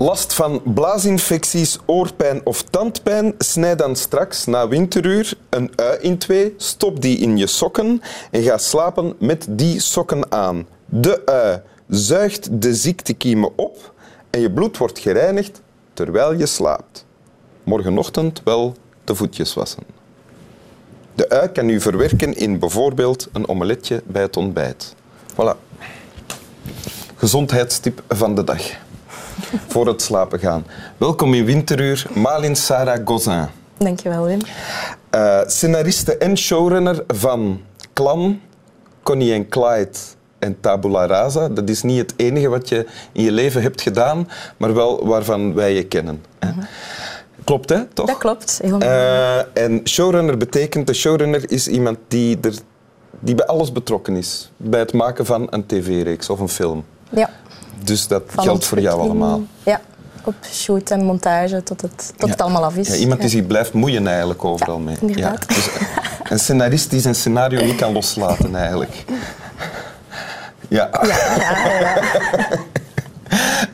Last van blaasinfecties, oorpijn of tandpijn? Snijd dan straks na winteruur een ui in twee, stop die in je sokken en ga slapen met die sokken aan. De ui zuigt de ziektekiemen op en je bloed wordt gereinigd terwijl je slaapt. Morgenochtend wel de voetjes wassen. De ui kan u verwerken in bijvoorbeeld een omeletje bij het ontbijt. Voilà. Gezondheidstip van de dag. Voor het slapen gaan. Welkom in Winteruur, Malin Sarah Gozin. Dankjewel, Wim. Uh, scenariste en showrunner van Clan, Connie en Clyde en Tabula Rasa. Dat is niet het enige wat je in je leven hebt gedaan, maar wel waarvan wij je kennen. Hè? Klopt, hè? Toch? Dat klopt. Uh, en showrunner betekent, de showrunner is iemand die, er, die bij alles betrokken is. Bij het maken van een tv-reeks of een film. ja. Dus dat Van geldt voor jou allemaal. Ja, op shoot en montage tot het, tot het allemaal af is. Ja, iemand die Ja. zich blijft moeien eigenlijk overal Ja, mee. inderdaad. dus een scenarist die zijn scenario niet kan loslaten eigenlijk. Ja. Ja, ja, ja.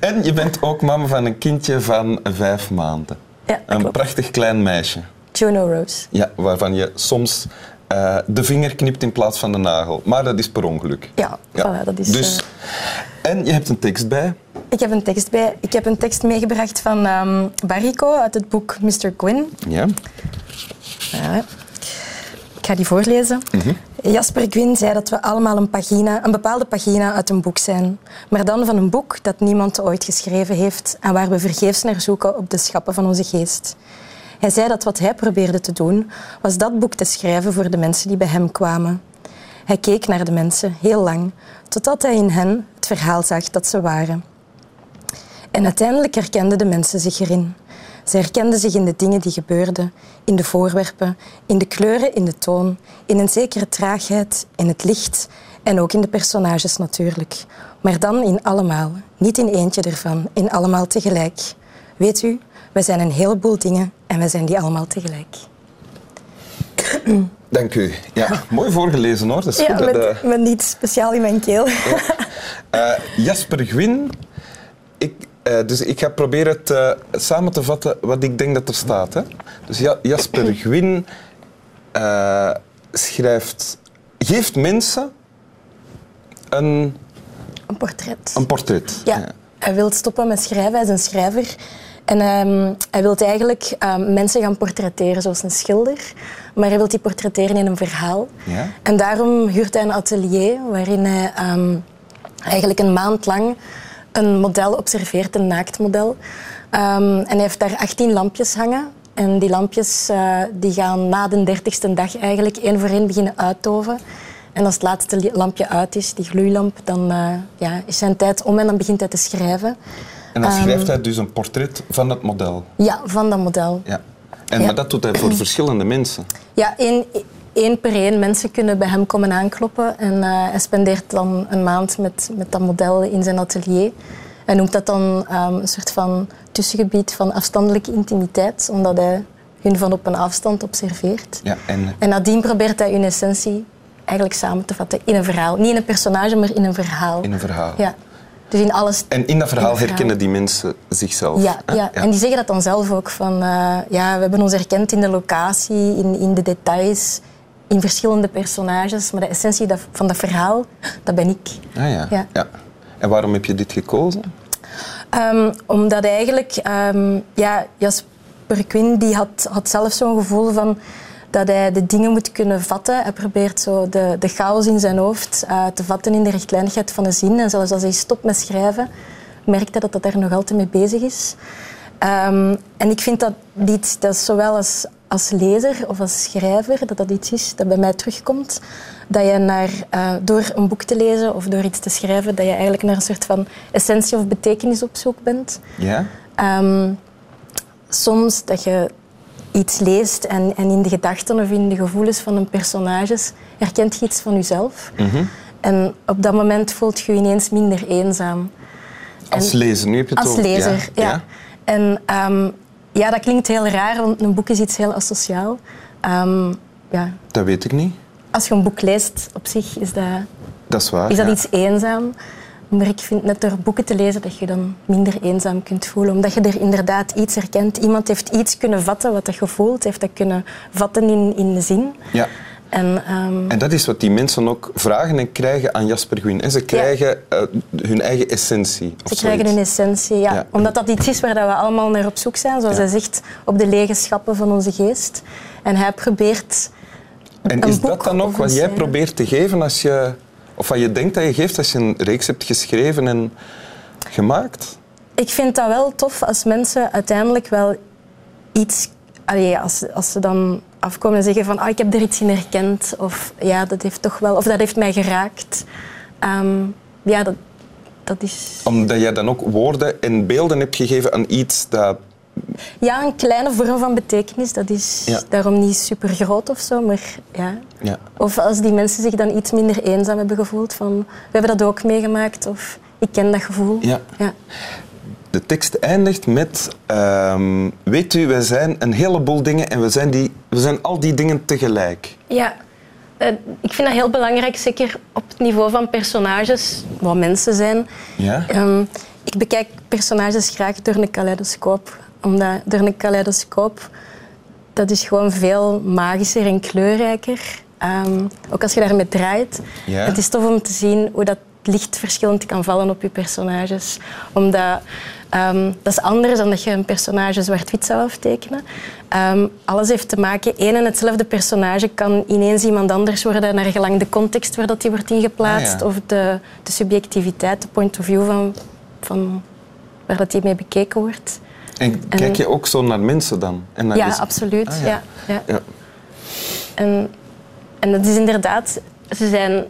En je bent ook mama van een kindje van vijf maanden. Ja, Een klopt. prachtig klein meisje. Juno Rose. Ja, waarvan je soms eh, de vinger knipt in plaats van de nagel. Maar dat is per ongeluk. Ja, voilà, dat is... Dus, eh, En je hebt een tekst bij. ik heb een tekst bij. Ik heb een tekst meegebracht van ehm Barrico uit het boek Mr. Quinn. Ja. Ik ga die voorlezen. Jasper Gwyn zei dat we allemaal een, pagina, een bepaalde pagina uit een boek zijn. Maar dan van een boek dat niemand ooit geschreven heeft en waar we vergeefs naar zoeken op de schappen van onze geest. Hij zei dat wat hij probeerde te doen, was dat boek te schrijven voor de mensen die bij hem kwamen. Hij keek naar de mensen, heel lang, totdat hij in hen het verhaal zag dat ze waren. En uiteindelijk herkenden de mensen zich erin. Ze herkenden zich in de dingen die gebeurden, in de voorwerpen, in de kleuren, in de toon, in een zekere traagheid, in het licht en ook in de personages natuurlijk. Maar dan in allemaal, niet in eentje ervan, in allemaal tegelijk. Weet u, wij zijn een heleboel dingen en wij zijn die allemaal tegelijk. Dank u. Ja, mooi voorgelezen hoor. Dat is Ja, goed. dat, met, eh, met niet speciaal in mijn keel. Eh, Jasper Gwyn. Ik, eh, dus ik ga proberen het eh, samen te vatten wat ik denk dat er staat. Hè. Dus Ja- Jasper Gwyn eh, schrijft, geeft mensen een, Een portret. een portret. Ja, hij wil stoppen met schrijven. Hij is een schrijver. En ehm, hij wil eigenlijk ehm, mensen gaan portretteren zoals een schilder. Maar hij wil die portretteren in een verhaal. Ja. En daarom huurt hij een atelier waarin hij ehm, eigenlijk een maand lang een model observeert, een naaktmodel. Ehm, en hij heeft daar 18 lampjes hangen. En die lampjes eh, die gaan na de dertigste dag eigenlijk één voor één beginnen uitdoven. En als het laatste lampje uit is, die gloeilamp, dan eh, ja, is zijn tijd om en dan begint hij te schrijven. En dan schrijft hij dus een portret van het model. Ja, van dat model. Ja. En, Ja. Maar dat doet hij voor verschillende mensen. Ja, één, één per één. Mensen kunnen bij hem komen aankloppen. En eh, hij spendeert dan een maand met, met dat model in zijn atelier. Hij noemt dat dan ehm, een soort van tussengebied van afstandelijke intimiteit, omdat hij hun van op een afstand observeert. Ja, en En nadien probeert hij hun essentie eigenlijk samen te vatten in een verhaal. Niet in een personage, maar in een verhaal. in een verhaal. Ja. Dus in alles En in dat verhaal In het verhaal. herkennen die mensen zichzelf. ja, ja. en die zeggen dat dan zelf ook. Van, eh, ja, we hebben ons herkend in de locatie, in, in de details, in verschillende personages. Maar de essentie van dat verhaal, dat ben ik. Ah, ja. Ja. ja. En waarom heb je dit gekozen? Ehm, omdat eigenlijk, ehm, ja, Jasper Quinn die had, had zelf zo'n gevoel van dat hij de dingen moet kunnen vatten. Hij probeert zo de, de chaos in zijn hoofd eh, te vatten in de rechtlijnigheid van de zin. En zelfs als hij stopt met schrijven, merkt hij dat hij daar nog altijd mee bezig is. Ehm, en ik vind dat iets, dat zowel als, als lezer of als schrijver, dat dat iets is dat bij mij terugkomt. Dat je naar, eh, door een boek te lezen of door iets te schrijven, dat je eigenlijk naar een soort van essentie of betekenis op zoek bent. Ja? Ehm, soms dat je iets leest en, en in de gedachten of in de gevoelens van een personage herkent je iets van jezelf. Mhm. En op dat moment voelt je je ineens minder eenzaam. Als En- lezer, nu heb je het Als over- lezer, ja. En ehm, ja, dat klinkt heel raar, want een boek is iets heel asociaal. Ehm, ja. Dat weet ik niet. Als je een boek leest op zich, is dat, Dat is waar. is dat ja. iets eenzaam. Maar ik vind net door boeken te lezen dat je dan minder eenzaam kunt voelen. Omdat je er inderdaad iets herkent. Iemand heeft iets kunnen vatten wat je voelt. Heeft dat kunnen vatten in, in de zin. Ja. En, ehm, En dat is wat die mensen ook vragen en krijgen aan Jasper Gwyn. En ze krijgen eh, hun eigen essentie. Ze krijgen een essentie, ja. Ja. Omdat dat iets is waar dat we allemaal naar op zoek zijn. Zoals hij zegt, op de lege schappen van onze geest. En hij probeert En is dat dan ook wat jij probeert te geven als je... Of wat je denkt dat je geeft als je een reeks hebt geschreven en gemaakt? Ik vind dat wel tof als mensen uiteindelijk wel iets... Allee, als, als ze dan afkomen en zeggen van ah, ik heb er iets in herkend. Of ja, dat heeft toch wel... Of dat heeft mij geraakt. Ehm, ja, dat, dat is... Omdat jij dan ook woorden en beelden hebt gegeven aan iets dat... Ja, een kleine vorm van betekenis. Dat is Ja. daarom niet super groot of zo, maar ja... Ja. Of als die mensen zich dan iets minder eenzaam hebben gevoeld. Van, we hebben dat ook meegemaakt. Of ik ken dat gevoel. Ja. Ja. De tekst eindigt met... ehm, weet u, wij zijn een heleboel dingen en we zijn, die, we zijn al die dingen tegelijk. Ja, eh, ik vind dat heel belangrijk, zeker op het niveau van personages, wat mensen zijn. Ja? Ehm, ik bekijk personages graag door een kaleidoscoop. Omdat door een kaleidoscoop, dat is gewoon veel magischer en kleurrijker. Ehm, ook als je daarmee draait. Ja. Het is tof om te zien hoe dat licht verschillend kan vallen op je personages. Omdat ehm, dat is anders dan dat je een personage zwart-wit zou aftekenen. Ehm, alles heeft te maken, één en hetzelfde personage kan ineens iemand anders worden naar gelang de context waar dat die wordt ingeplaatst Ah, ja. of de, de subjectiviteit, de point of view van, van waar dat die mee bekeken wordt. En kijk je ook zo naar mensen dan? En naar Ja, jezelf? absoluut. Ah, ja. ja. Ja, Ja. En, en dat is inderdaad, ze zijn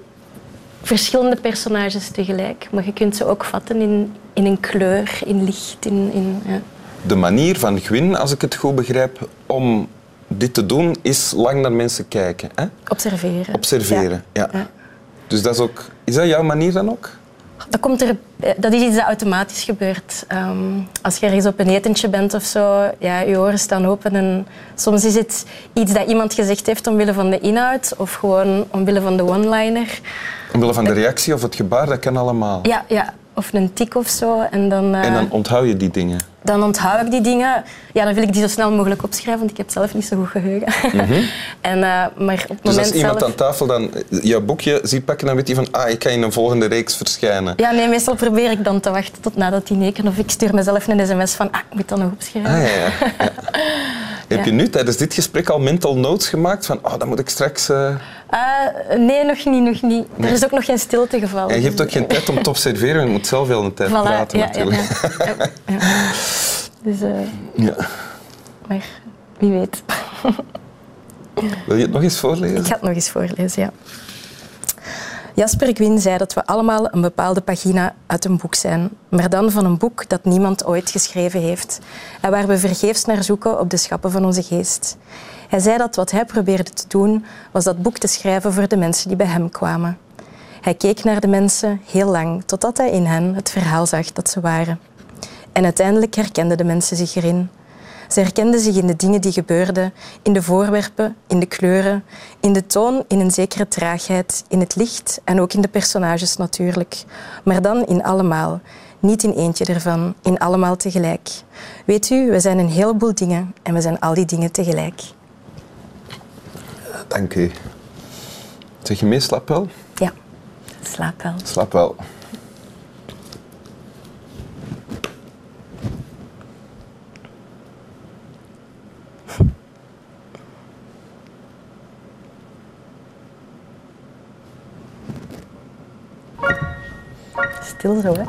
verschillende personages tegelijk, maar je kunt ze ook vatten in, in een kleur, in licht. In, in, ja. De manier van Gwyn, als ik het goed begrijp, om dit te doen, is lang naar mensen kijken. Hè? Observeren. Observeren, ja. Ja. Dus dat is ook... Is dat jouw manier dan ook? Dat, komt er, dat is iets dat automatisch gebeurt. Ehm, als je ergens op een etentje bent of zo, ja, je oren staan open. En soms is het iets dat iemand gezegd heeft omwille van de inhoud of gewoon omwille van de one-liner. Omwille van de reactie of het gebaar, dat kan allemaal. Ja, ja, of een tik of zo. En dan, eh, En dan onthoud je die dingen. dan onthoud ik die dingen. Ja, dan wil ik die zo snel mogelijk opschrijven, want ik heb zelf niet zo goed geheugen. en, eh, maar op het Dus moment als iemand zelf... aan tafel dan jouw boekje ziet pakken, dan weet hij van ah, ik ga in een volgende reeks verschijnen. Ja, nee, meestal probeer ik dan te wachten tot nadat die neken. Of ik stuur mezelf een sms van, ah, ik moet dat nog opschrijven. Ah, ja, ja. ja. Heb je nu tijdens dit gesprek al mental notes gemaakt van oh, dan moet ik straks... eh, Ah, nee, nog niet, nog niet. Er is ook nog geen stilte gevallen. En je hebt ook geen tijd om te observeren, je moet zelf wel een tijd Voilà, praten natuurlijk. Dus, eh, Ja. maar wie weet. Wil je het nog eens voorlezen? Ik ga het nog eens voorlezen, ja. Jasper Gwyn zei dat we allemaal een bepaalde pagina uit een boek zijn, maar dan van een boek dat niemand ooit geschreven heeft en waar we vergeefs naar zoeken op de schappen van onze geest. Hij zei dat wat hij probeerde te doen, was dat boek te schrijven voor de mensen die bij hem kwamen. Hij keek naar de mensen heel lang, totdat hij in hen het verhaal zag dat ze waren. En uiteindelijk herkenden de mensen zich erin. Ze herkenden zich in de dingen die gebeurden, in de voorwerpen, in de kleuren, in de toon, in een zekere traagheid, in het licht en ook in de personages natuurlijk. Maar dan in allemaal. Niet in eentje ervan, in allemaal tegelijk. Weet u, we zijn een heleboel dingen en we zijn al die dingen tegelijk. Dank u. Zeg je mee, slaap wel? Ja, slaap wel. Slaap wel. Stil zo, hè?